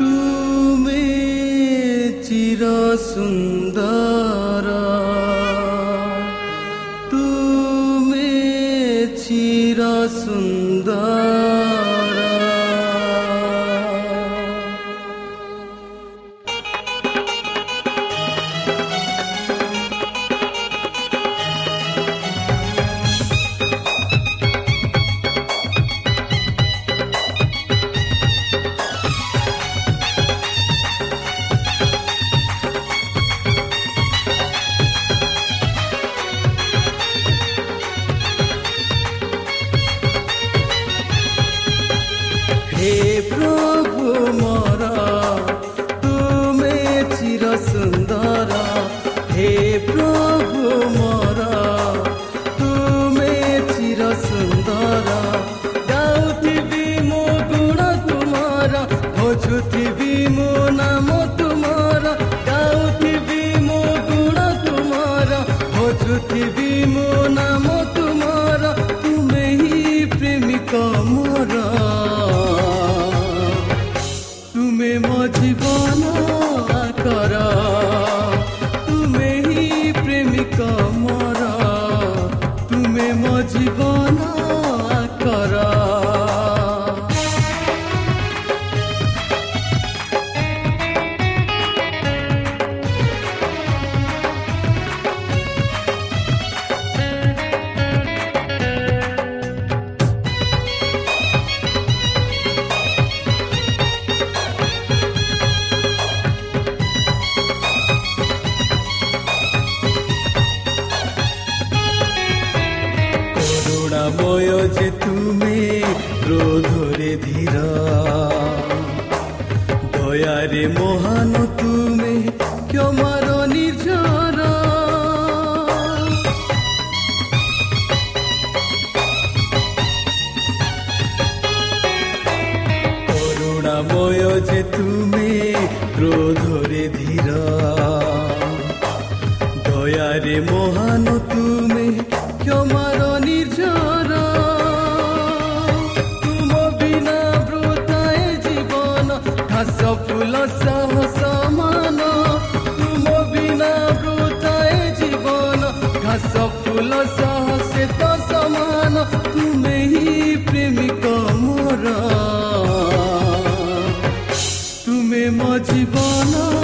তুমি চির সুন্দর তুমি চির সুন্দর যে তুমি ক্রোধরে ধীরা। দয়ারে মহান ତୁମେ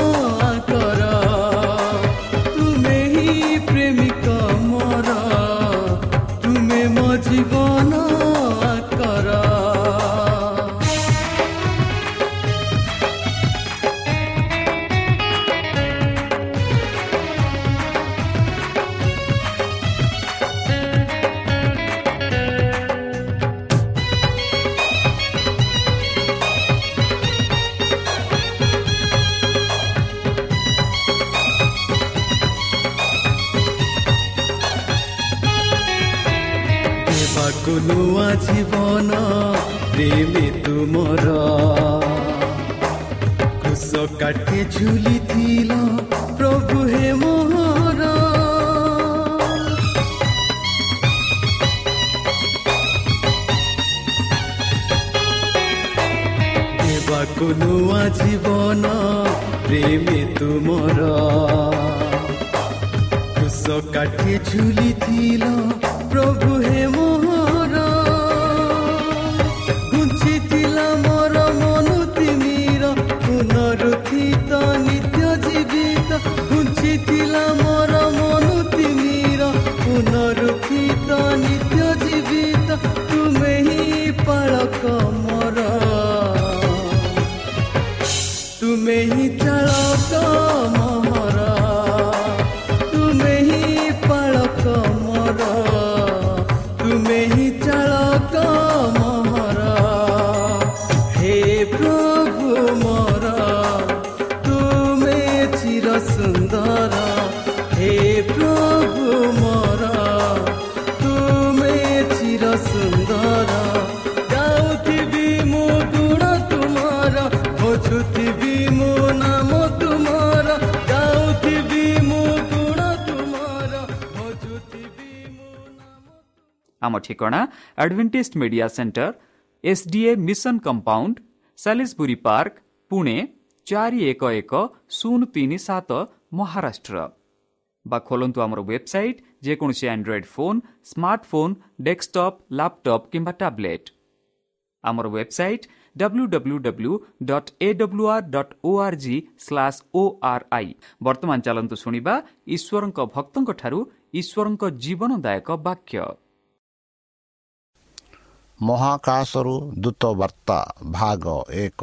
কোনোৱা জীৱন প্ৰেমে তোমাৰ কুশ কাঠি ঝুলি ଚିର ସୁନ୍ଦର। ହେ ପ୍ରଭୁ ମୋର ତୁମେ ଚିର ସୁନ୍ଦର। ଗାଉଥିବି ମୁଁ ଗୁଣ ତୁମର ଖୋଜୁଥିବି ମୋ ନାମ ତୁମର। ଗାଉଥିବି ମୁଁ ଗୁଣ ତୁମର ଖୋଜୁଥିବି ମୋ ନାମ ଆମ ଠିକଣା Adventist Media Centre SDA Mission Compound Salisbury Park Pune ଚାରି ଏକ ଏକ ଶୂନ ତିନି ସାତ ମହାରାଷ୍ଟ୍ର। ବା ଖୋଲନ୍ତୁ ଆମର ୱେବସାଇଟ୍ ଯେକୌଣସି Android phone smartphone desktop laptop କିମ୍ବା ଟ୍ୟାବ୍ଲେଟ୍ ଆମର website W W W dot A W R dot O R G slash O R I ବର୍ତ୍ତମାନ ଚାଲନ୍ତୁ ଶୁଣିବା ଈଶ୍ୱରଙ୍କ ଭକ୍ତଙ୍କଠାରୁ ଈଶ୍ୱରଙ୍କ ଜୀବନଦାୟକ ବାକ୍ୟ। ମହାକାଶରୁ ଦୂତ ବାର୍ତ୍ତା ଭାଗ ଏକ।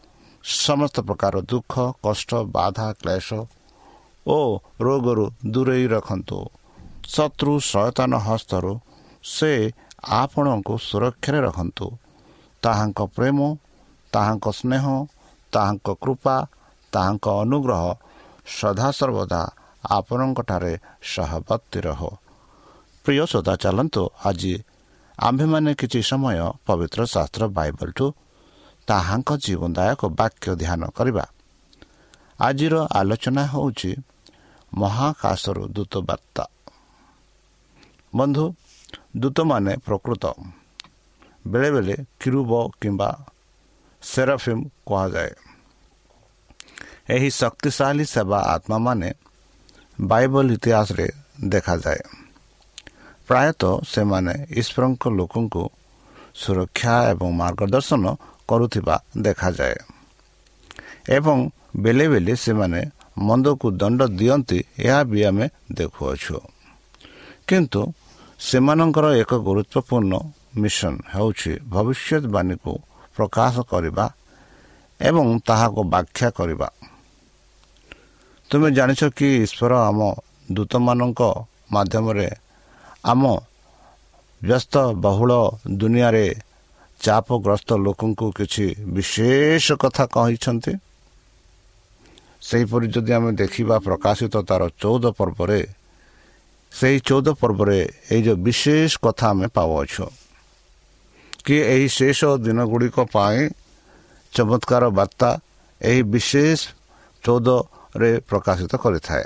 ସମସ୍ତ ପ୍ରକାର ଦୁଃଖ କଷ୍ଟ ବାଧା କ୍ଲେଶ ଓ ରୋଗରୁ ଦୂରେଇ ରଖନ୍ତୁ। ଶତ୍ରୁ ସୟତାନ ହସ୍ତରୁ ସେ ଆପଣଙ୍କୁ ସୁରକ୍ଷାରେ ରଖନ୍ତୁ। ତାହାଙ୍କ ପ୍ରେମ ତାହାଙ୍କ ସ୍ନେହ ତାହାଙ୍କ କୃପା ତାହାଙ୍କ ଅନୁଗ୍ରହ ସଦାସର୍ବଦା ଆପଣଙ୍କଠାରେ ସହବର୍ତ୍ତୀ ରହ। ପ୍ରିୟ ଶ୍ରୋତା ଚାଲନ୍ତୁ ଆଜି ଆମ୍ଭେମାନେ କିଛି ସମୟ ପବିତ୍ର ଶାସ୍ତ୍ର ବାଇବଲଠୁ ତାହାଙ୍କ ଜୀବନଦାୟକ ବାକ୍ୟ ଧ୍ୟାନ କରିବା। ଆଜିର ଆଲୋଚନା ହେଉଛି ମହାକାଶରୁ ଦୂତ ବାର୍ତ୍ତା। ବନ୍ଧୁ ଦୂତମାନେ ପ୍ରକୃତ। ବେଳେବେଳେ କିରୁବ କିମ୍ବା ସେରାଫିମ୍ କୁହାଯାଏ। ଏହି ଶକ୍ତିଶାଳୀ ସେବା ଆତ୍ମାମାନେ ବାଇବଲ ଇତିହାସରେ ଦେଖାଯାଏ। ପ୍ରାୟତଃ ସେମାନେ ଈଶ୍ୱରଙ୍କ ଲୋକଙ୍କୁ ସୁରକ୍ଷା ଏବଂ ମାର୍ଗଦର୍ଶନ କରୁଥିବା ଦେଖାଯାଏ। ଏବଂ ବେଳେ ବେଳେ ସେମାନେ ମନ୍ଦକୁ ଦଣ୍ଡ ଦିଅନ୍ତି ଏହା ବି ଆମେ ଦେଖୁଅଛୁ। କିନ୍ତୁ ସେମାନଙ୍କର ଏକ ଗୁରୁତ୍ୱପୂର୍ଣ୍ଣ ମିଶନ ହେଉଛି ଭବିଷ୍ୟତବାଣୀକୁ ପ୍ରକାଶ କରିବା ଏବଂ ତାହାକୁ ବ୍ୟାଖ୍ୟା କରିବା। ତୁମେ ଜାଣିଛ କି ଈଶ୍ୱର ଆମ ଦୂତମାନଙ୍କ ମାଧ୍ୟମରେ ଆମ ବ୍ୟସ୍ତ ବହୁଳ ଦୁନିଆରେ ଚାପଗ୍ରସ୍ତ ଲୋକଙ୍କୁ କିଛି ବିଶେଷ କଥା କହିଛନ୍ତି? ସେହିପରି ଯଦି ଆମେ ଦେଖିବା ପ୍ରକାଶିତ ତାର ଚଉଦ ପର୍ବରେ ସେହି ଚଉଦ ପର୍ବରେ ଏଇ ଯେଉଁ ବିଶେଷ କଥା ଆମେ ପାଉଅଛୁ କି ଏହି ଶେଷ ଦିନ ଗୁଡ଼ିକ ପାଇଁ ଚମତ୍କାର ବାର୍ତ୍ତା ଏହି ବିଶେଷ ଚଉଦରେ ପ୍ରକାଶିତ କରିଥାଏ।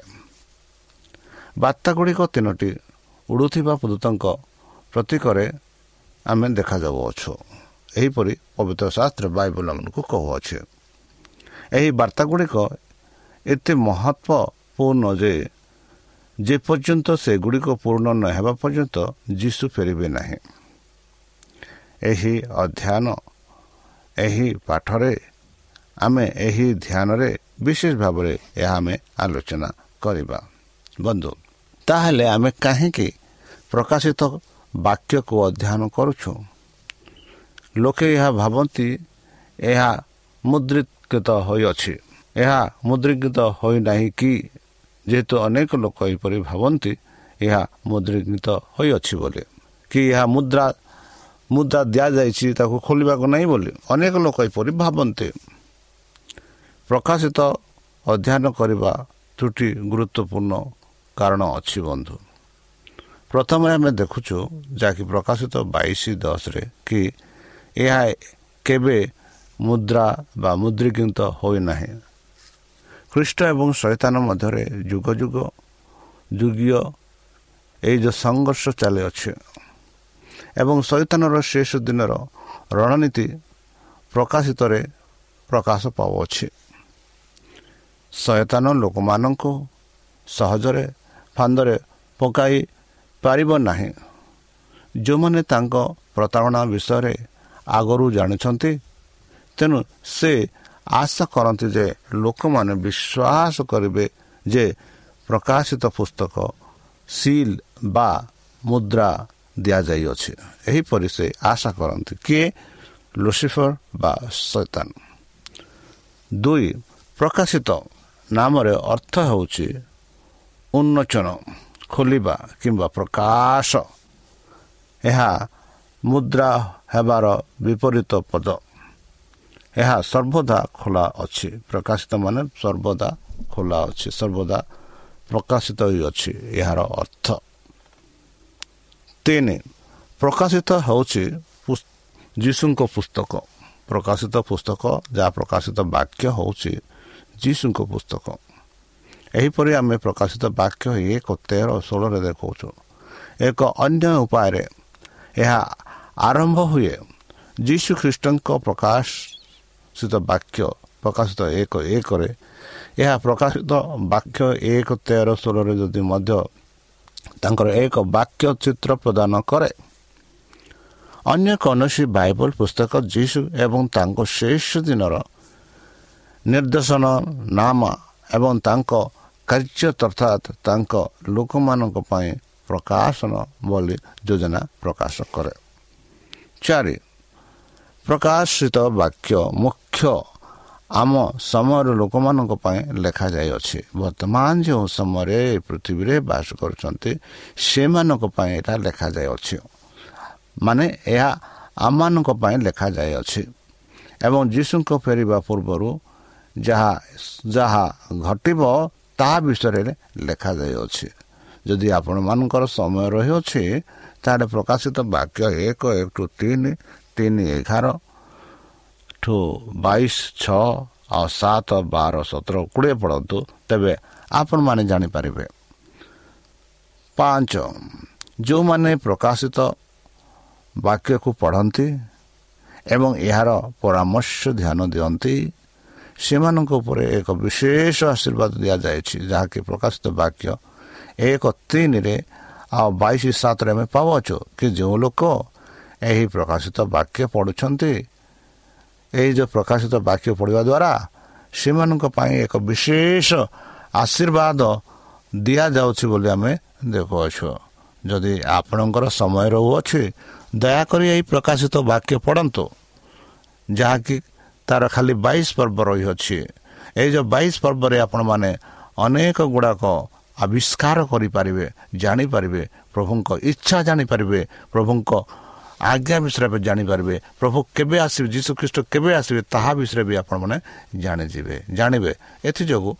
ବାର୍ତ୍ତା ଗୁଡ଼ିକ ତିନୋଟି ଉଡ଼ୁଥିବା ଦୂତଙ୍କ ପ୍ରତୀକରେ ଆମେ ଦେଖାଯାଉଅଛୁ। ଏହିପରି ପବିତ୍ର ଶାସ୍ତ୍ର ବାଇବଲ ଆମକୁ କହୁଅଛି। ଏହି ବାର୍ତ୍ତା ଗୁଡ଼ିକ ଏତେ ମହତ୍ଵପୂର୍ଣ୍ଣ ଯେପର୍ଯ୍ୟନ୍ତ ସେଗୁଡ଼ିକ ପୂର୍ଣ୍ଣ ନ ହେବା ପର୍ଯ୍ୟନ୍ତ ଯୀଶୁ ଫେରିବେ ନାହିଁ। ଏହି ଅଧ୍ୟୟନ ଏହି ପାଠରେ ଆମେ ଏହି ଧ୍ୟାନରେ ବିଶେଷ ଭାବରେ ଏହା ଆମେ ଆଲୋଚନା କରିବା। ବନ୍ଧୁ ତାହେଲେ ଆମେ କାହିଁକି ପ୍ରକାଶିତ ବାକ୍ୟକୁ ଅଧ୍ୟୟନ କରୁଛୁ? ଲୋକେ ଏହା ଭାବନ୍ତି ଏହା ମୁଦ୍ରିକୃତ ହୋଇଅଛି ଏହା ମୁଦ୍ରିକୃତ ହୋଇନାହିଁ କି ଯେହେତୁ ଅନେକ ଲୋକ ଏହିପରି ଭାବନ୍ତି ଏହା ମୁଦ୍ରିକୃତ ହୋଇଅଛି ବୋଲି। କି ଏହା ମୁଦ୍ରା ମୁଦ୍ରା ଦିଆଯାଇଛି ତାକୁ ଖୋଲିବାକୁ ନାହିଁ ବୋଲି ଅନେକ ଲୋକ ଏପରି ଭାବନ୍ତି। ପ୍ରକାଶିତ ଅଧ୍ୟୟନ କରିବା ତ୍ରୁଟି ଗୁରୁତ୍ୱପୂର୍ଣ୍ଣ କାରଣ ଅଛି ବନ୍ଧୁ। ପ୍ରଥମେ ଆମେ ଦେଖୁଛୁ ଯାହାକି ପ୍ରକାଶିତ ବାଇଶ ଦଶରେ କି ଏହା କେବେ ମୁଦ୍ରା ବା ମୁଦ୍ରିକୃତ ହୋଇନାହିଁ ଖ୍ରୀଷ୍ଟ ଏବଂ ଶୈତାନ ମଧ୍ୟରେ ଯୁଗ ଯୁଗ ଯୁଗୀୟ ଏଇ ଯେଉଁ ସଂଘର୍ଷ ଚାଲିଅଛି ଏବଂ ଶୈତାନର ଶେଷ ଦିନର ରଣନୀତି ପ୍ରକାଶିତରେ ପ୍ରକାଶ ପାଉଅଛି। ଶୟତାନ ଲୋକମାନଙ୍କୁ ସହଜରେ ଫାନ୍ଦରେ ପକାଇ ପାରିବ ନାହିଁ। ଯେଉଁମାନେ ତାଙ୍କ ପ୍ରତାରଣା ବିଷୟରେ ଆଗରୁ ଜାଣିଛନ୍ତି ତେଣୁ ସେ ଆଶା କରନ୍ତି ଯେ ଲୋକମାନେ ବିଶ୍ୱାସ କରିବେ ଯେ ପ୍ରକାଶିତ ପୁସ୍ତକ ସିଲ୍ ବା ମୁଦ୍ରା ଦିଆଯାଇଅଛି। ଏହିପରି ସେ ଆଶା କରନ୍ତି। କିଏ? ଲୁସିଫର ବା ସୈତାନ ଦୁଇ ପ୍ରକାଶିତ ନାମରେ ଅର୍ଥ ହେଉଛି ଉନ୍ମୋଚନ ଖୋଲିବା କିମ୍ବା ପ୍ରକାଶ। ଏହା ମୁଦ୍ରା ହେବାର ବିପରୀତ ପଦ। ଏହା ସର୍ବଦା ଖୋଲା ଅଛି। ପ୍ରକାଶିତ ମାନେ ସର୍ବଦା ଖୋଲା ଅଛି। ସର୍ବଦା ପ୍ରକାଶିତ ହୋଇଅଛି ଏହାର ଅର୍ଥ। ତିନି ପ୍ରକାଶିତ ହେଉଛି ଯୀଶୁଙ୍କ ପୁସ୍ତକ। ପ୍ରକାଶିତ ପୁସ୍ତକ ଯାହା ପ୍ରକାଶିତ ବାକ୍ୟ ହେଉଛି ଯୀଶୁଙ୍କ ପୁସ୍ତକ। ଏହିପରି ଆମେ ପ୍ରକାଶିତ ବାକ୍ୟ ଏକ ତେର ଷୋହଳରେ ଦେଖାଉଛୁ। ଏକ ଅନ୍ୟ ଉପାୟରେ ଏହା ଆରମ୍ଭ ହୁଏ ଯୀଶୁ ଖ୍ରୀଷ୍ଟଙ୍କ ପ୍ରକାଶିତ ବାକ୍ୟ ପ୍ରକାଶିତ ଏକ ଏକରେ ଏହା ପ୍ରକାଶିତ ବାକ୍ୟ ଏକ ତେର ଷୋହଳରେ ଯଦି ମଧ୍ୟ ତାଙ୍କର ଏକ ବାକ୍ୟ ଚିତ୍ର ପ୍ରଦାନ କରେ ଅନ୍ୟ କୌଣସି ବାଇବଲ ପୁସ୍ତକ ଯୀଶୁ ଏବଂ ତାଙ୍କ ଶେଷ ଦିନର ନିର୍ଦ୍ଦେଶନ ନାମ ଏବଂ ତାଙ୍କ କାର୍ଯ୍ୟ ଅର୍ଥାତ୍ ତାଙ୍କ ଲୋକମାନଙ୍କ ପାଇଁ ପ୍ରକାଶନ ବୋଲି ଯୋଜନା ପ୍ରକାଶ କରେ ଚାରି। ପ୍ରକାଶିତ ବାକ୍ୟ ମୁଖ୍ୟ ଆମ ସମୟର ଲୋକମାନଙ୍କ ପାଇଁ ଲେଖାଯାଇଅଛି। ବର୍ତ୍ତମାନ ଯେଉଁ ସମୟରେ ପୃଥିବୀରେ ବାସ କରୁଛନ୍ତି ସେମାନଙ୍କ ପାଇଁ ଏଇଟା ଲେଖାଯାଇଅଛି। ମାନେ ଏହା ଆମମାନଙ୍କ ପାଇଁ ଲେଖାଯାଇଅଛି। ଏବଂ ଯୀଶୁଙ୍କ ଫେରିବା ପୂର୍ବରୁ ଯାହା ଯାହା ଘଟିବ ତାହା ବିଷୟରେ ଲେଖାଯାଇଅଛି। ଯଦି ଆପଣମାନଙ୍କର ସମୟ ରହିଅଛି ତାହେଲେ ପ୍ରକାଶିତ ବାକ୍ୟ ଏକ ଏକ ଟୁ ତିନି ତିନି ଏଗାର ଠୁ ବାଇଶ ଛଅ ଆଉ ସାତ ବାର ସତର କୋଡ଼ିଏ ପଢ଼ନ୍ତୁ ତେବେ ଆପଣମାନେ ଜାଣିପାରିବେ ପାଞ୍ଚ ଯେଉଁମାନେ ପ୍ରକାଶିତ ବାକ୍ୟକୁ ପଢ଼ନ୍ତି ଏବଂ ଏହାର ପରାମର୍ଶ ଧ୍ୟାନ ଦିଅନ୍ତି ସେମାନଙ୍କ ଉପରେ ଏକ ବିଶେଷ ଆଶୀର୍ବାଦ ଦିଆଯାଇଛି ଯାହାକି ପ୍ରକାଶିତ ବାକ୍ୟ ଏକ ତିନିରେ ଆଉ ବାଇଶ ସାତରେ ଆମେ ପାଉଅଛୁ କି ଯେଉଁ ଲୋକ ଏହି ପ୍ରକାଶିତ ବାକ୍ୟ ପଢ଼ୁଛନ୍ତି ଏହି ଯେଉଁ ପ୍ରକାଶିତ ବାକ୍ୟ ପଢ଼ିବା ଦ୍ୱାରା ସେମାନଙ୍କ ପାଇଁ ଏକ ବିଶେଷ ଆଶୀର୍ବାଦ ଦିଆଯାଉଛି ବୋଲି ଆମେ ଦେଖୁଅଛୁ। ଯଦି ଆପଣଙ୍କର ସମୟ ରହୁଅଛି ଦୟାକରି ଏହି ପ୍ରକାଶିତ ବାକ୍ୟ ପଢ଼ନ୍ତୁ ଯାହାକି ତାର ଖାଲି ବାଇଶ ପର୍ବ ରହିଅଛି। ଏଇ ଯେଉଁ ବାଇଶ ପର୍ବରେ ଆପଣମାନେ ଅନେକ ଗୁଡ଼ାକ ଆବିଷ୍କାର କରିପାରିବେ ଜାଣିପାରିବେ ପ୍ରଭୁଙ୍କ ଇଚ୍ଛା ଜାଣିପାରିବେ ପ୍ରଭୁଙ୍କ ଆଜ୍ଞା ବିଷୟରେ ଜାଣିପାରିବେ ପ୍ରଭୁ କେବେ ଆସିବେ ଯୀଶୁ ଖ୍ରୀଷ୍ଟ କେବେ ଆସିବେ ତାହା ବିଷୟରେ ବି ଆପଣମାନେ ଜାଣିଯିବେ ଜାଣିବେ ଏଥିଯୋଗୁଁ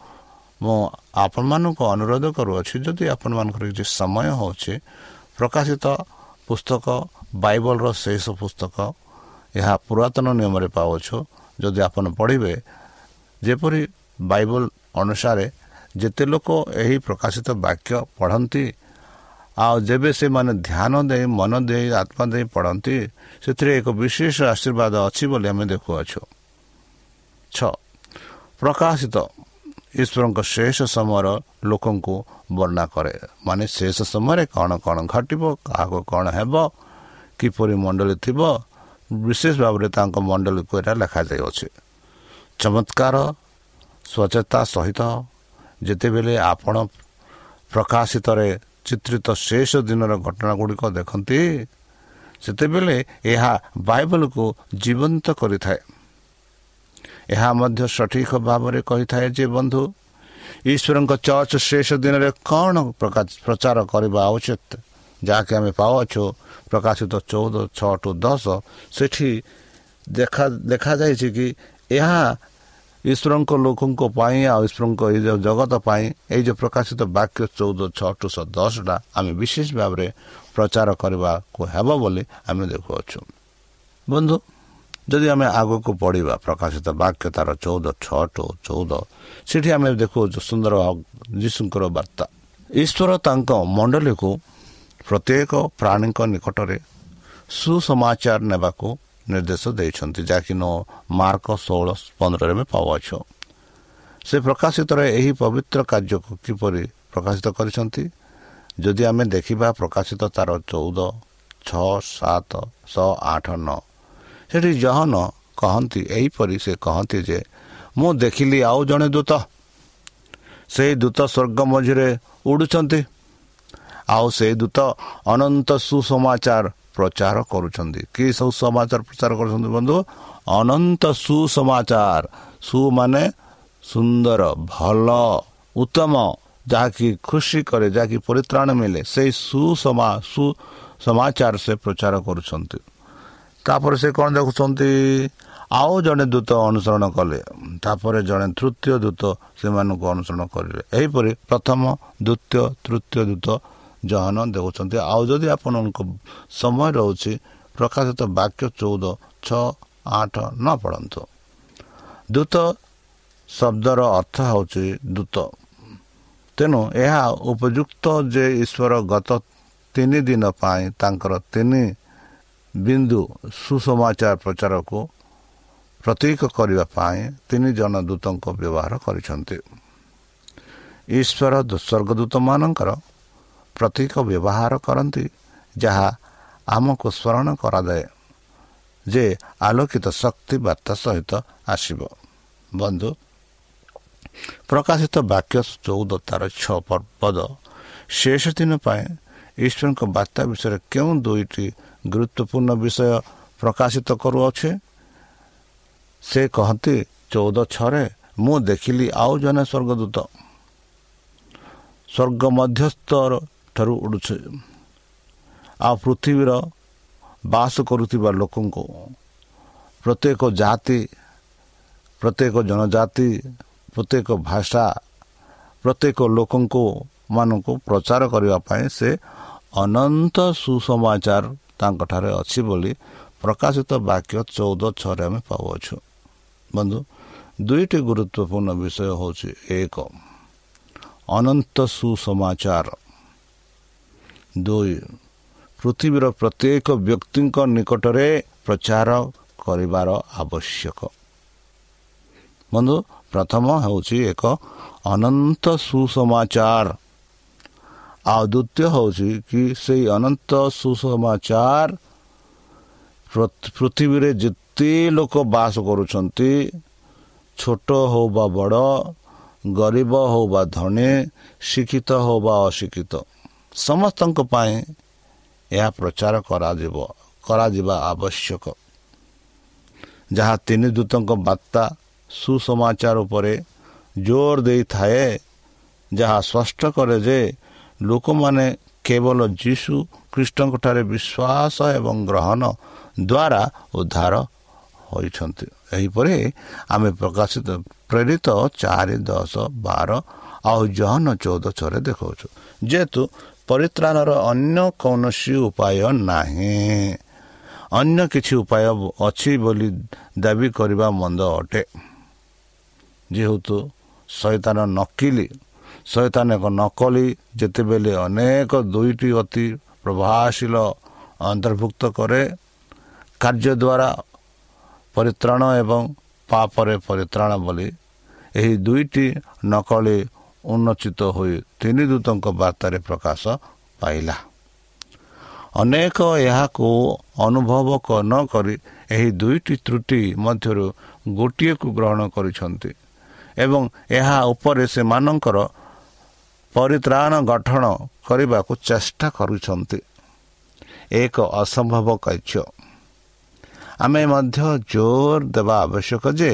ମୁଁ ଆପଣମାନଙ୍କୁ ଅନୁରୋଧ କରୁଅଛି ଯଦି ଆପଣମାନଙ୍କର କିଛି ସମୟ ହେଉଛି ପ୍ରକାଶିତ ପୁସ୍ତକ ବାଇବଲର ଶେଷ ପୁସ୍ତକ ଏହା ପୁରାତନ ନିୟମରେ ପାଉଛୁ ଯଦି ଆପଣ ପଢ଼ିବେ ଯେପରି ବାଇବଲ ଅନୁସାରେ ଯେତେ ଲୋକ ଏହି ପ୍ରକାଶିତ ବାକ୍ୟ ପଢ଼ନ୍ତି ଆଉ ଯେବେ ସେମାନେ ଧ୍ୟାନ ଦେଇ ମନ ଦେଇ ଆତ୍ମା ଦେଇ ପଢ଼ନ୍ତି ସେଥିରେ ଏକ ବିଶେଷ ଆଶୀର୍ବାଦ ଅଛି ବୋଲି ଆମେ ଦେଖୁଅଛୁ। ଛଅ ପ୍ରକାଶିତ ଈଶ୍ୱରଙ୍କ ଶେଷ ସମୟର ଲୋକଙ୍କୁ ବର୍ଣ୍ଣନା କରେ। ମାନେ ଶେଷ ସମୟରେ କ'ଣ କ'ଣ ଘଟିବ କାହାକୁ କ'ଣ ହେବ କିପରି ମଣ୍ଡଳୀ ଥିବ ବିଶେଷ ଭାବରେ ତାଙ୍କ ମଣ୍ଡଳୀକୁ ଏଇଟା ଲେଖାଯାଇଅଛି ଚମତ୍କାର ସ୍ୱଚ୍ଛତା ସହିତ ଯେତେବେଳେ ଆପଣ ପ୍ରକାଶିତରେ ଚିତ୍ରିତ ଶେଷ ଦିନର ଘଟଣା ଗୁଡ଼ିକ ଦେଖନ୍ତି ସେତେବେଳେ ଏହା ବାଇବଲକୁ ଜୀବନ୍ତ କରିଥାଏ। ଏହା ମଧ୍ୟ ସଠିକ ଭାବରେ କହିଥାଏ ଯେ ବନ୍ଧୁ ଈଶ୍ୱରଙ୍କ ଚର୍ଚ୍ଚ ଶେଷ ଦିନରେ କ'ଣ ପ୍ରଚାର କରିବା ଉଚିତ? ଯାହାକି ଆମେ ପାଉଅଛୁ ପ୍ରକାଶିତ ଚଉଦ ଛଅ ଟୁ ଦଶ ସେଠି ଦେଖା ଦେଖାଯାଇଛି କି ଏହା ଈଶ୍ୱରଙ୍କ ଲୋକଙ୍କ ପାଇଁ ଆଉ ଈଶ୍ୱରଙ୍କ ଏଇ ଯେଉଁ ଜଗତ ପାଇଁ ଏଇ ଯେଉଁ ପ୍ରକାଶିତ ବାକ୍ୟ ଚଉଦ ଛଅ ଟୁ ଦଶଟା ଆମେ ବିଶେଷ ଭାବରେ ପ୍ରଚାର କରିବାକୁ ହେବ ବୋଲି ଆମେ ଦେଖୁଅଛୁ। ବନ୍ଧୁ ଯଦି ଆମେ ଆଗକୁ ପଢ଼ିବା ପ୍ରକାଶିତ ବାକ୍ୟ ତାର ଚଉଦ ଛଅ ଟୁ ଚଉଦ ସେଠି ଆମେ ଦେଖୁଅଛୁ ସୁନ୍ଦର ଯୀଶୁଙ୍କର ବାର୍ତ୍ତା। ଈଶ୍ୱର ତାଙ୍କ ମଣ୍ଡଳୀକୁ ପ୍ରତ୍ୟେକ ପ୍ରାଣୀଙ୍କ ନିକଟରେ ସୁସମାଚାର ନେବାକୁ ନିର୍ଦ୍ଦେଶ ଦେଇଛନ୍ତି ଯାହାକି ନ ମାର୍କ ଷୋହଳ ପନ୍ଦରରେ ଆମେ ପାଉଅଛୁ ସେ ପ୍ରକାଶିତର ଏହି ପବିତ୍ର କାର୍ଯ୍ୟକୁ କିପରି ପ୍ରକାଶିତ କରିଛନ୍ତି? ଯଦି ଆମେ ଦେଖିବା ପ୍ରକାଶିତ ତାର ଚଉଦ ଛଅ ସାତ ଶହ ଆଠ ନଅ। ସେଠି ଜହନ କହନ୍ତି ଏହିପରି ସେ କହନ୍ତି ଯେ ମୁଁ ଦେଖିଲି ଆଉ ଜଣେ ଦୂତ। ସେଇ ଦୂତ ସ୍ୱର୍ଗ ମଝିରେ ଉଡ଼ୁଛନ୍ତି। ଆଉ ସେଇ ଦୂତ ଅନନ୍ତ ସୁସମାଚାର ପ୍ରଚାର କରୁଛନ୍ତି। କି ସବୁ ସମାଚାର ପ୍ରଚାର କରୁଛନ୍ତି ବନ୍ଧୁ? ଅନନ୍ତ ସୁସମାଚାର। ସୁ ମାନେ ସୁନ୍ଦର ଭଲ ଉତ୍ତମ ଯାହାକି ଖୁସି କରେ ଯାହାକି ପରିତ୍ରାଣ ମିଳେ ସେଇ ସୁସମା ସୁସମାଚାର ସେ ପ୍ରଚାର କରୁଛନ୍ତି। ତାପରେ ସେ କ'ଣ ଦେଖୁଛନ୍ତି? ଆଉ ଜଣେ ଦୂତ ଅନୁସରଣ କଲେ। ତାପରେ ଜଣେ ତୃତୀୟ ଦୂତ ସେମାନଙ୍କୁ ଅନୁସରଣ କରିଲେ। ଏହିପରି ପ୍ରଥମ ଦ୍ୱିତୀୟ ତୃତୀୟ ଦୂତ ଜହନ ଦେଖୁଛନ୍ତି ଆଉ ଯଦି ଆପଣଙ୍କ ସମୟ ରହୁଛି ପ୍ରକାଶିତ ବାକ୍ୟ ଚଉଦ ଛଅ ଆଠ ନ ପଢ଼ନ୍ତୁ। ଦୂତ ଶବ୍ଦର ଅର୍ଥ ହେଉଛି ଦୂତ। ତେଣୁ ଏହା ଉପଯୁକ୍ତ ଯେ ଈଶ୍ୱର ଗତ ତିନି ଦିନ ପାଇଁ ତାଙ୍କର ତିନି ବିନ୍ଦୁ ସୁସମାଚାର ପ୍ରଚାରକୁ ପ୍ରତୀକ କରିବା ପାଇଁ ତିନି ଜଣ ଦୂତଙ୍କ ବ୍ୟବହାର କରିଛନ୍ତି। ଈଶ୍ୱର ସ୍ୱର୍ଗଦୂତମାନଙ୍କର ପ୍ରତୀକ ବ୍ୟବହାର କରନ୍ତି ଯାହା ଆମକୁ ସ୍ମରଣ କରାଯାଏ ଯେ ଆଲୋକିତ ଶକ୍ତି ବାର୍ତ୍ତା ସହିତ ଆସିବ। ବନ୍ଧୁ ପ୍ରକାଶିତ ବାକ୍ୟ ଚଉଦ ତାର ଛଅ ପଦ ଶେଷ ଦିନ ପାଇଁ ଈଶ୍ୱରଙ୍କ ବାର୍ତ୍ତା ବିଷୟରେ କେଉଁ ଦୁଇଟି ଗୁରୁତ୍ୱପୂର୍ଣ୍ଣ ବିଷୟ ପ୍ରକାଶିତ କରୁଅଛେ? ସେ କହନ୍ତି ଚଉଦ ଛଅରେ ମୁଁ ଦେଖିଲି ଆଉ ଜଣେ ସ୍ୱର୍ଗଦୂତ। ସ୍ୱର୍ଗ ମଧ୍ୟସ୍ଥ ଠାରୁ ଉଡ଼ୁଛେ। ଆଉ ପୃଥିବୀର ବାସ କରୁଥିବା ଲୋକଙ୍କୁ ପ୍ରତ୍ୟେକ ଜାତି ପ୍ରତ୍ୟେକ ଜନଜାତି ପ୍ରତ୍ୟେକ ଭାଷା ପ୍ରତ୍ୟେକ ଲୋକଙ୍କୁ ମାନଙ୍କୁ ପ୍ରଚାର କରିବା ପାଇଁ ସେ ଅନନ୍ତ ସୁସମାଚାର ତାଙ୍କଠାରେ ଅଛି ବୋଲି ପ୍ରକାଶିତ ବାକ୍ୟ ଚଉଦ ଛଅରେ ଆମେ ପାଉଅଛୁ। ବନ୍ଧୁ ଦୁଇଟି ଗୁରୁତ୍ୱପୂର୍ଣ୍ଣ ବିଷୟ ହେଉଛି ଏକ ଅନନ୍ତ ସୁସମାଚାର ଦୁଇ ପୃଥିବୀର ପ୍ରତ୍ୟେକ ବ୍ୟକ୍ତିଙ୍କ ନିକଟରେ ପ୍ରଚାର କରିବାର ଆବଶ୍ୟକ। ବନ୍ଧୁ ପ୍ରଥମ ହେଉଛି ଏକ ଅନନ୍ତ ସୁସମାଚାର। ଆଉ ଦ୍ୱିତୀୟ ହେଉଛି କି ସେଇ ଅନନ୍ତ ସୁସମାଚାର ପୃଥିବୀରେ ଯେତେ ଲୋକ ବାସ କରୁଛନ୍ତି ଛୋଟ ହେଉ ବା ବଡ଼ ଗରିବ ହେଉ ବା ଧନୀ ଶିକ୍ଷିତ ହେଉ ବା ଅଶିକ୍ଷିତ ସମସ୍ତଙ୍କ ପାଇଁ ଏହା ପ୍ରଚାର କରାଯିବ କରାଯିବା ଆବଶ୍ୟକ। ଯାହା ତିନି ଦୂତଙ୍କ ବାର୍ତ୍ତା ସୁସମାଚାର ଉପରେ ଜୋର ଦେଇଥାଏ ଯାହା ସ୍ପଷ୍ଟ କରେ ଯେ ଲୋକମାନେ କେବଳ ଯୀଶୁ ଖ୍ରୀଷ୍ଟଙ୍କଠାରେ ବିଶ୍ୱାସ ଏବଂ ଗ୍ରହଣ ଦ୍ୱାରା ଉଦ୍ଧାର ହୋଇଛନ୍ତି। ଏହିପରି ଆମେ ପ୍ରକାଶିତ ପ୍ରେରିତ ଚାରି ଦଶ ବାର ଆଉ ଜହନ ଚଉଦ ଛଅରେ ଦେଖାଉଛୁ। ଯେହେତୁ ପରିତ୍ରାଣର ଅନ୍ୟ କୌଣସି ଉପାୟ ନାହିଁ। ଅନ୍ୟ କିଛି ଉପାୟ ଅଛି ବୋଲି ଦାବି କରିବା ମନ୍ଦ ଅଟେ। ଯେହେତୁ ଶୈତାନ ନକିଲି ଶୈତାନ ଏକ ନକଲି ଯେତେବେଳେ ଅନେକ ଦୁଇଟି ଅତି ପ୍ରଭାବଶୀଳ ଅନ୍ତର୍ଭୁକ୍ତ କରେ କାର୍ଯ୍ୟ ଦ୍ୱାରା ପରିତ୍ରାଣ ଏବଂ ପାପରେ ପରିତ୍ରାଣ ବୋଲି ଏହି ଦୁଇଟି ନକଲି ଉନ୍ନଚିତ ହୋଇ ତିନି ଦୂତଙ୍କ ବାର୍ତ୍ତାରେ ପ୍ରକାଶ ପାଇଲା। ଅନେକ ଏହାକୁ ଅନୁଭବ ନ କରି ଏହି ଦୁଇଟି ତ୍ରୁଟି ମଧ୍ୟରୁ ଗୋଟିଏକୁ ଗ୍ରହଣ କରିଛନ୍ତି ଏବଂ ଏହା ଉପରେ ସେମାନଙ୍କର ପରିତ୍ରାଣ ଗଠନ କରିବାକୁ ଚେଷ୍ଟା କରୁଛନ୍ତି। ଏକ ଅସମ୍ଭବ କାର୍ଯ୍ୟ ଆମେ ମଧ୍ୟ ଜୋର ଦେବା ଆବଶ୍ୟକ ଯେ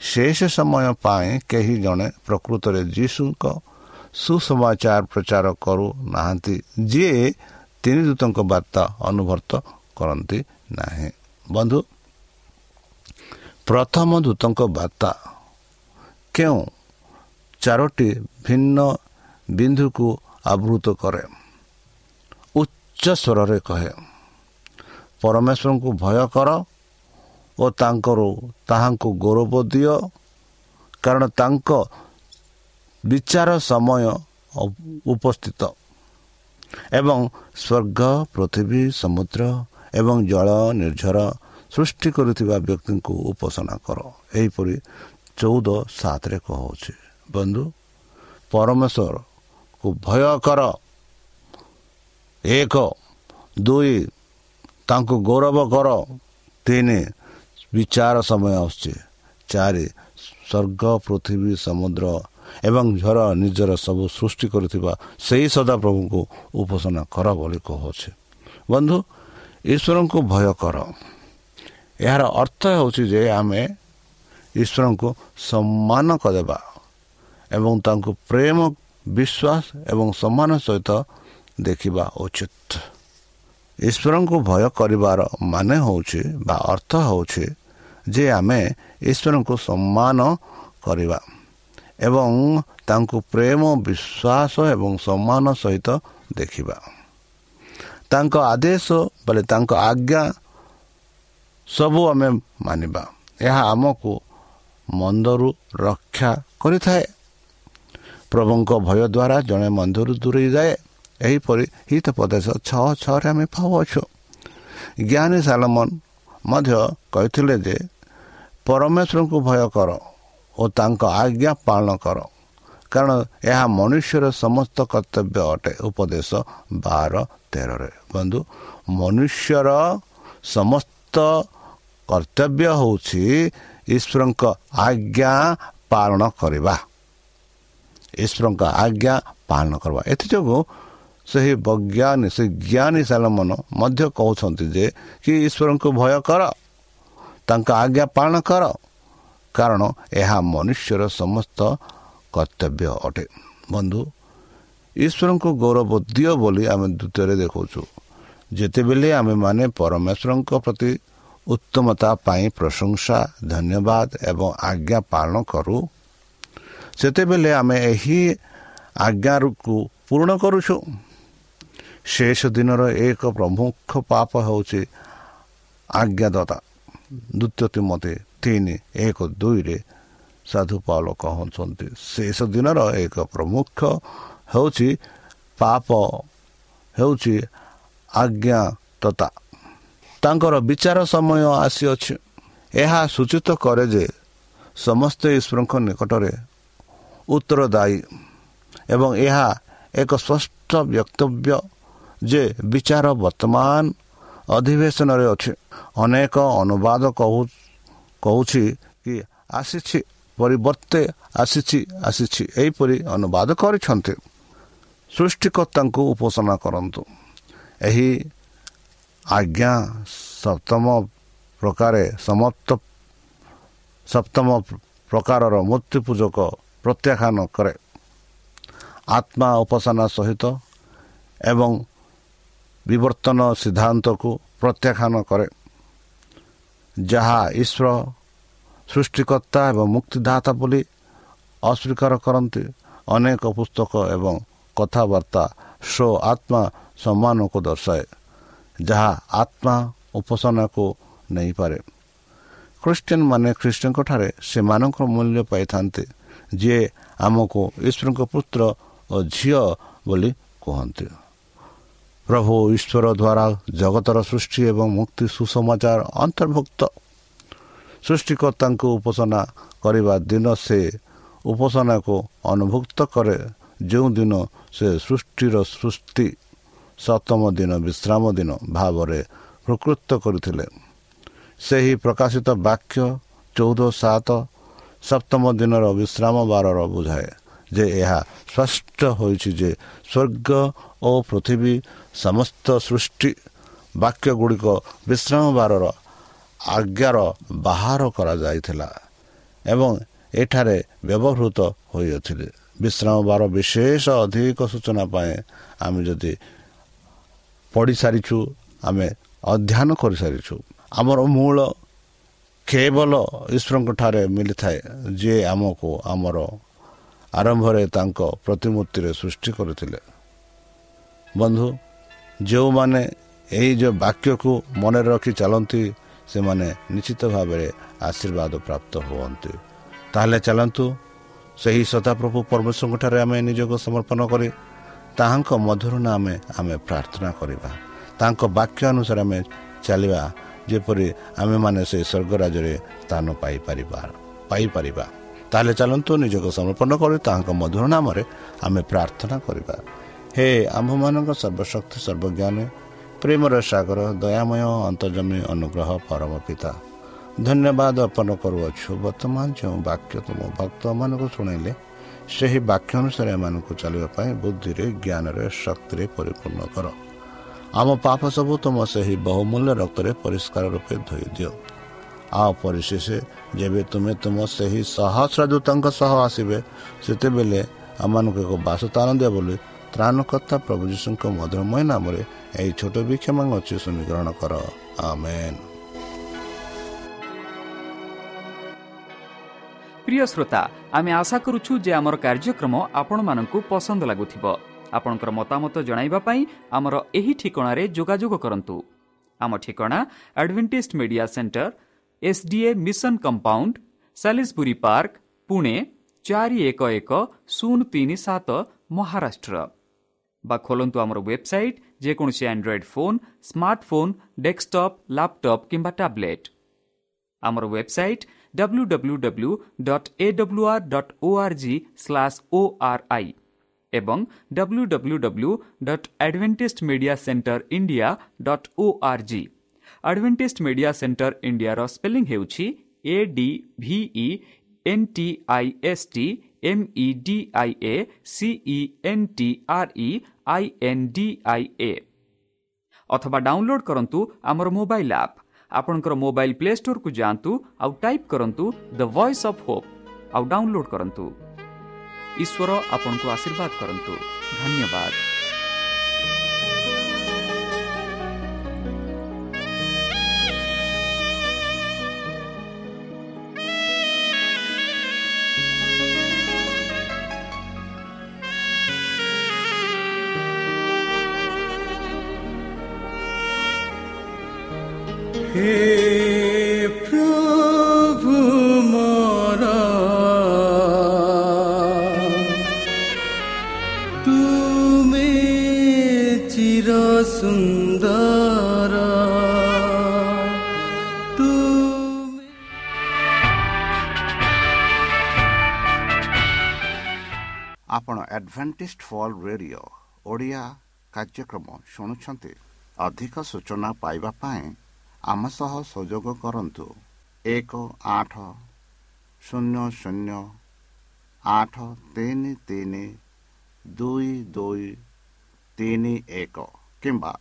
ଶେଷ ସମୟ ପାଇଁ କେହି ଜଣେ ପ୍ରକୃତରେ ଯୀଶୁଙ୍କ ସୁସମାଚାର ପ୍ରଚାର କରୁନାହାନ୍ତି ଯିଏ ତିନି ଦୂତଙ୍କ ବାର୍ତ୍ତା ଅନୁଭର୍ତ୍ତ କରନ୍ତି ନାହିଁ ବନ୍ଧୁ ପ୍ରଥମ ଦୂତଙ୍କ ବାର୍ତ୍ତା କେଉଁ ଚାରୋଟି ଭିନ୍ନ ବିନ୍ଦୁକୁ ଆବୃତ କରେ ଉଚ୍ଚ ସ୍ୱରରେ କହେ ପରମେଶ୍ୱରଙ୍କୁ ଭୟ କର ଓ ତାଙ୍କର ତାହାଙ୍କୁ ଗୌରବ ଦିଅ। କାରଣ ତାଙ୍କ ବିଚାର ସମୟ ଉପସ୍ଥିତ। ଏବଂ ସ୍ୱର୍ଗ ପୃଥିବୀ ସମୁଦ୍ର ଏବଂ ଜଳ ନିର୍ଝର ସୃଷ୍ଟି କରୁଥିବା ବ୍ୟକ୍ତିଙ୍କୁ ଉପାସନା କର। ଏହିପରି ଚଉଦ ସାତରେ କହୁଛି ବନ୍ଧୁ ପରମେଶ୍ୱରକୁ ଭୟ କର। ଏକ ଦୁଇ ତାଙ୍କୁ ଗୌରବ କର। ତିନି ବିଚାର ସମୟ ଆସୁଛି। ଚାରି ସ୍ୱର୍ଗ ପୃଥିବୀ ସମୁଦ୍ର ଏବଂ ଝର ନିଜର ସବୁ ସୃଷ୍ଟି କରୁଥିବା ସେହି ସଦାପ୍ରଭୁଙ୍କୁ ଉପାସନା କର ବୋଲି କହୁଛି। ବନ୍ଧୁ ଈଶ୍ୱରଙ୍କୁ ଭୟ କର। ଏହାର ଅର୍ଥ ହେଉଛି ଯେ ଆମେ ଈଶ୍ୱରଙ୍କୁ ସମ୍ମାନ କରିବା ଏବଂ ତାଙ୍କୁ ପ୍ରେମ ବିଶ୍ୱାସ ଏବଂ ସମ୍ମାନ ସହିତ ଦେଖିବା ଉଚିତ। ଈଶ୍ୱରଙ୍କୁ ଭୟ କରିବାର ମାନେ ହେଉଛି ବା ଅର୍ଥ ହେଉଛି ଯେ ଆମେ ଈଶ୍ୱରଙ୍କୁ ସମ୍ମାନ କରିବା ଏବଂ ତାଙ୍କୁ ପ୍ରେମ ବିଶ୍ୱାସ ଏବଂ ସମ୍ମାନ ସହିତ ଦେଖିବା। ତାଙ୍କ ଆଦେଶ ବୋଲେ ତାଙ୍କ ଆଜ୍ଞା ସବୁ ଆମେ ମାନିବା। ଏହା ଆମକୁ ମନ୍ଦରୁ ରକ୍ଷା କରିଥାଏ। ପ୍ରଭୁଙ୍କ ଭୟ ଦ୍ୱାରା ଜଣେ ମନ୍ଦିରରୁ ଦୂରେଇ ଯାଏ। ଏହିପରି ହିତ ପ୍ରଦେଶ ଛଅ ଛଅରେ ଆମେ ପାଉଅଛୁ। ଜ୍ଞାନୀ ସାଲମନ ମଧ୍ୟ କହିଥିଲେ ଯେ ପରମେଶ୍ୱରଙ୍କୁ ଭୟ କର ଓ ତାଙ୍କ ଆଜ୍ଞା ପାଳନ କର କାରଣ ଏହା ମନୁଷ୍ୟର ସମସ୍ତ କର୍ତ୍ତବ୍ୟ ଅଟେ। ଉପଦେଶ ବାର ତେରରେ। ବନ୍ଧୁ ମନୁଷ୍ୟର ସମସ୍ତ କର୍ତ୍ତବ୍ୟ ହେଉଛି ଈଶ୍ୱରଙ୍କ ଆଜ୍ଞା ପାଳନ କରିବା। ଈଶ୍ୱରଙ୍କ ଆଜ୍ଞା ପାଳନ କରିବା। ଏଥିଯୋଗୁଁ ସେହି ବୈଜ୍ଞାନିକ ସେ ଜ୍ଞାନୀ ସାଲମନ ମଧ୍ୟ କହୁଛନ୍ତି ଯେ କି ଈଶ୍ୱରଙ୍କୁ ଭୟ କର ତାଙ୍କ ଆଜ୍ଞା ପାଳନ କର କାରଣ ଏହା ମନୁଷ୍ୟର ସମସ୍ତ କର୍ତ୍ତବ୍ୟ ଅଟେ। ବନ୍ଧୁ ଈଶ୍ୱରଙ୍କୁ ଗୌରବ ଦିଅ ବୋଲି ଆମେ ଦ୍ୱିତୀୟରେ ଦେଖାଉଛୁ ଯେତେବେଳେ ଆମେମାନେ ପରମେଶ୍ୱରଙ୍କ ପ୍ରତି ଉତ୍ତମତା ପାଇଁ ପ୍ରଶଂସା ଧନ୍ୟବାଦ ଏବଂ ଆଜ୍ଞା ପାଳନ କରୁ ସେତେବେଳେ ଆମେ ଏହି ଆଜ୍ଞାକୁ ପୂରଣ କରୁଛୁ। ଶେଷ ଦିନର ଏକ ପ୍ରମୁଖ ପାପ ହେଉଛି ଆଜ୍ଞାଦତା ଦ୍ୱିତୀୟ ମତେ ତିନି ଏକ ଦୁଇରେ ସାଧୁ ପାଉଲ କହୁଛନ୍ତି ଶେଷ ଦିନର ଏକ ପ୍ରମୁଖ ହେଉଛି ପାପ ହେଉଛି ଆଜ୍ଞାତତା ତାଙ୍କର ବିଚାର ସମୟ ଆସିଅଛି ଏହା ସୂଚିତ କରେ ଯେ ସମସ୍ତେ ଈଶ୍ୱରଙ୍କ ନିକଟରେ ଉତ୍ତରଦାୟୀ ଏବଂ ଏହା ଏକ ସ୍ପଷ୍ଟ ବକ୍ତବ୍ୟ ଯେ ବିଚାର ବର୍ତ୍ତମାନ ଅଧିବେଶନରେ ଅଛି। ଅନେକ ଅନୁବାଦ କହୁ କହୁଛି କି ଆସିଛି ପରିବର୍ତ୍ତେ ଆସିଛି ଆସିଛି ଏହିପରି ଅନୁବାଦ କରିଛନ୍ତି। ସୃଷ୍ଟିକର୍ତ୍ତାଙ୍କୁ ଉପାସନା କରନ୍ତୁ। ଏହି ଆଜ୍ଞା ସପ୍ତମ ପ୍ରକାରେ ସମାପ୍ତ ସପ୍ତମ ପ୍ରକାରର ମୂର୍ତ୍ତି ପୂଜକ ପ୍ରତ୍ୟାଖ୍ୟାନ କରେ। ଆତ୍ମା ଉପାସନା ସହିତ ଏବଂ ବିବର୍ତ୍ତନ ସିଦ୍ଧାନ୍ତକୁ ପ୍ରତ୍ୟାଖ୍ୟାନ କରେ ଯାହା ଈଶ୍ୱର ସୃଷ୍ଟିକର୍ତ୍ତା ଏବଂ ମୁକ୍ତିଦାତା ବୋଲି ଅସ୍ୱୀକାର କରନ୍ତି। ଅନେକ ପୁସ୍ତକ ଏବଂ କଥାବାର୍ତ୍ତା ସ୍ୱ ଆତ୍ମା ସମ୍ମାନକୁ ଦର୍ଶାଏ ଯାହା ଆତ୍ମା ଉପାସନାକୁ ନେଇପାରେ। ଖ୍ରୀଷ୍ଟିଆନ ମାନେ ଖ୍ରୀଷ୍ଟଙ୍କଠାରେ ସେମାନଙ୍କର ମୂଲ୍ୟ ପାଇଥାନ୍ତି ଯିଏ ଆମକୁ ଈଶ୍ୱରଙ୍କ ପୁତ୍ର ଓ ଝିଅ ବୋଲି କୁହନ୍ତି। ପ୍ରଭୁ ଈଶ୍ୱର ଦ୍ୱାରା ଜଗତର ସୃଷ୍ଟି ଏବଂ ମୁକ୍ତି ସୁସମାଚାର ଅନ୍ତର୍ଭୁକ୍ତ। ସୃଷ୍ଟିକର୍ତ୍ତାଙ୍କୁ ଉପାସନା କରିବା ଦିନ ସେ ଉପାସନାକୁ ଅନୁଭୁକ୍ତ କରେ। ଯେଉଁ ଦିନ ସେ ସୃଷ୍ଟିର ସୃଷ୍ଟି ସପ୍ତମ ଦିନ ବିଶ୍ରାମ ଦିନ ଭାବରେ ପ୍ରକୃତ କରିଥିଲେ। ସେହି ପ୍ରକାଶିତ ବାକ୍ୟ ଚଉଦ ସାତ ସପ୍ତମ ଦିନର ବିଶ୍ରାମ ବାରର ବୁଝାଏ ଯେ ଏହା ସ୍ପଷ୍ଟ ହୋଇଛି ଯେ ସ୍ୱର୍ଗ ଓ ପୃଥିବୀ ସମସ୍ତ ସୃଷ୍ଟି ବାକ୍ୟ ଗୁଡ଼ିକ ବିଶ୍ରାମବାରର ଆଜ୍ଞାର ବାହାର କରାଯାଇଥିଲା ଏବଂ ଏଠାରେ ବ୍ୟବହୃତ ହୋଇଅଥିଲେ ବିଶ୍ରାମବାର ବିଶେଷ ଅଧିକ ସୂଚନା ପାଇଁ ଆମେ ଯଦି ପଢ଼ିସାରିଛୁ ଆମେ ଅଧ୍ୟୟନ କରିସାରିଛୁ ଆମର ମୂଳ କେବଳ ଈଶ୍ୱରଙ୍କ ଠାରେ ମିଳିଥାଏ ଯିଏ ଆମକୁ ଆମର ଆରମ୍ଭରେ ତାଙ୍କ ପ୍ରତିମୂର୍ତ୍ତିରେ ସୃଷ୍ଟି କରିଥିଲେ ବନ୍ଧୁ ଯେଉଁମାନେ ଏହି ଯେଉଁ ବାକ୍ୟକୁ ମନରେ ରଖି ଚାଲନ୍ତି ସେମାନେ ନିଶ୍ଚିତ ଭାବରେ ଆଶୀର୍ବାଦ ପ୍ରାପ୍ତ ହୁଅନ୍ତି। ତାହେଲେ ଚାଲନ୍ତୁ ସେହି ସଦାପ୍ରଭୁ ପରମେଶ୍ୱରଙ୍କଠାରେ ଆମେ ନିଜକୁ ସମର୍ପଣ କରି ତାହାଙ୍କ ମଧୁର ନାମେ ଆମେ ପ୍ରାର୍ଥନା କରିବା। ତାଙ୍କ ବାକ୍ୟ ଅନୁସାରେ ଆମେ ଚାଲିବା ଯେପରି ଆମେମାନେ ସେ ସ୍ୱର୍ଗରାଜରେ ସ୍ଥାନ ପାଇପାରିବା ପାଇପାରିବା। ତାହେଲେ ଚାଲନ୍ତୁ ନିଜକୁ ସମର୍ପଣ କରି ତାହାଙ୍କ ମଧୁର ନାମରେ ଆମେ ପ୍ରାର୍ଥନା କରିବା। ହେ ଆମ୍ଭମାନଙ୍କ ସର୍ବଶକ୍ତି ସର୍ବଜ୍ଞାନୀ ପ୍ରେମର ସାଗର ଦୟାମୟ ଅନ୍ତର୍ଜମୀ ଅନୁଗ୍ରହ ପରମ ପିତା ଧନ୍ୟବାଦ ଅର୍ପଣ କରୁଅଛୁ। ବର୍ତ୍ତମାନ ଯେଉଁ ବାକ୍ୟ ତୁମ ଭକ୍ତମାନଙ୍କୁ ଶୁଣାଇଲେ ସେହି ବାକ୍ୟ ଅନୁସାରେ ଏମାନଙ୍କୁ ଚାଲିବା ପାଇଁ ବୁଦ୍ଧିରେ ଜ୍ଞାନରେ ଶକ୍ତିରେ ପରିପୂର୍ଣ୍ଣ କର। ଆମ ପାପ ସବୁ ତୁମ ସେହି ବହୁମୂଲ୍ୟ ରକ୍ତରେ ପରିଷ୍କାର ରୂପେ ଧୋଇ ଦିଅ। ଆଉ ପରିଶେଷ ଯେବେ ତୁମେ ତୁମ ସେହି ସହସ୍ର ଦୂତଙ୍କ ସହ ଆସିବେ ସେତେବେଳେ ଆମମାନଙ୍କୁ ଏକ ବାସସ୍ଥାନ ଦିଅ ବୋଲି ତ୍ରାଣକର୍ତ୍ତା ପ୍ରଭୁ ଯୀଶୁଙ୍କ ମଧୁରମୟ ନାମରେ ଏହି ଛୋଟ ବିକ୍ଷମା ଅଛି ସମୀକରଣ କର। ଆମେନ୍। ପ୍ରିୟ ଶ୍ରୋତା ଆମେ ଆଶା କରୁଛୁ ଯେ ଆମର କାର୍ଯ୍ୟକ୍ରମ ଆପଣମାନଙ୍କୁ ପସନ୍ଦ ଲାଗୁଥିବ। ଆପଣଙ୍କର ମତାମତ ଜଣାଇବା ପାଇଁ ଆମର ଏହି ଠିକଣାରେ ଯୋଗାଯୋଗ କରନ୍ତୁ। ଆମ ଠିକଣା Adventist Media Centre S D A Mission Compound Salisbury Park Pune ଚାରି ଏକ ଏକ ଶୂନ ତିନି ସାତ ମହାରାଷ୍ଟ୍ର। বা খোলন্তু আমার ওয়েবসাইট যে কোনসি Android phone smartphone desktop laptop কিংবা ট্যাবলেট আমার ওয়েবসাইট www.awr.org/ ori এবং www.adventistmediacenterindia.org অ্যাডভেন্টিস্ট মিডিয়া সেন্টার ইন্ডিয়ার spelling হেউচি A D V E N T I S T M E D I A C E N T R E I N D I A ଅଥବା download କରନ୍ତୁ ଆମର mobile app ଆପଣଙ୍କର mobile Play ଷ୍ଟୋରକୁ ଯାଆନ୍ତୁ ଆଉ type କରନ୍ତୁ the Voice of Hope ଆଉ download କରନ୍ତୁ। ଈଶ୍ୱର ଆପଣଙ୍କୁ ଆଶୀର୍ବାଦ କରନ୍ତୁ। ଧନ୍ୟବାଦ। হে প্রভু মোর তুমি চির সুন্দর তুমি ଆପଣ ଆଡଭେଣ୍ଟିସ୍ଡ ଫଲ୍ ରେଡ଼ିଓ ଓଡ଼ିଆ କାର୍ଯ୍ୟକ୍ରମ ଶୁଣୁଛନ୍ତି ଅଧିକ ସୂଚନା ପାଇବା ପାଇଁ ଆମ ସହ ସଂଯୋଗ କରନ୍ତୁ। ଏକ ଆଠ ଶୂନ୍ୟ ଶୂନ୍ୟ ଆଠ ତିନି ତିନି ଦୁଇ ଦୁଇ ତିନି ଏକ କିମ୍ବା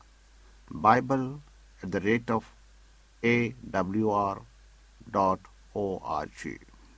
Bible at the rate of A W R dot O R G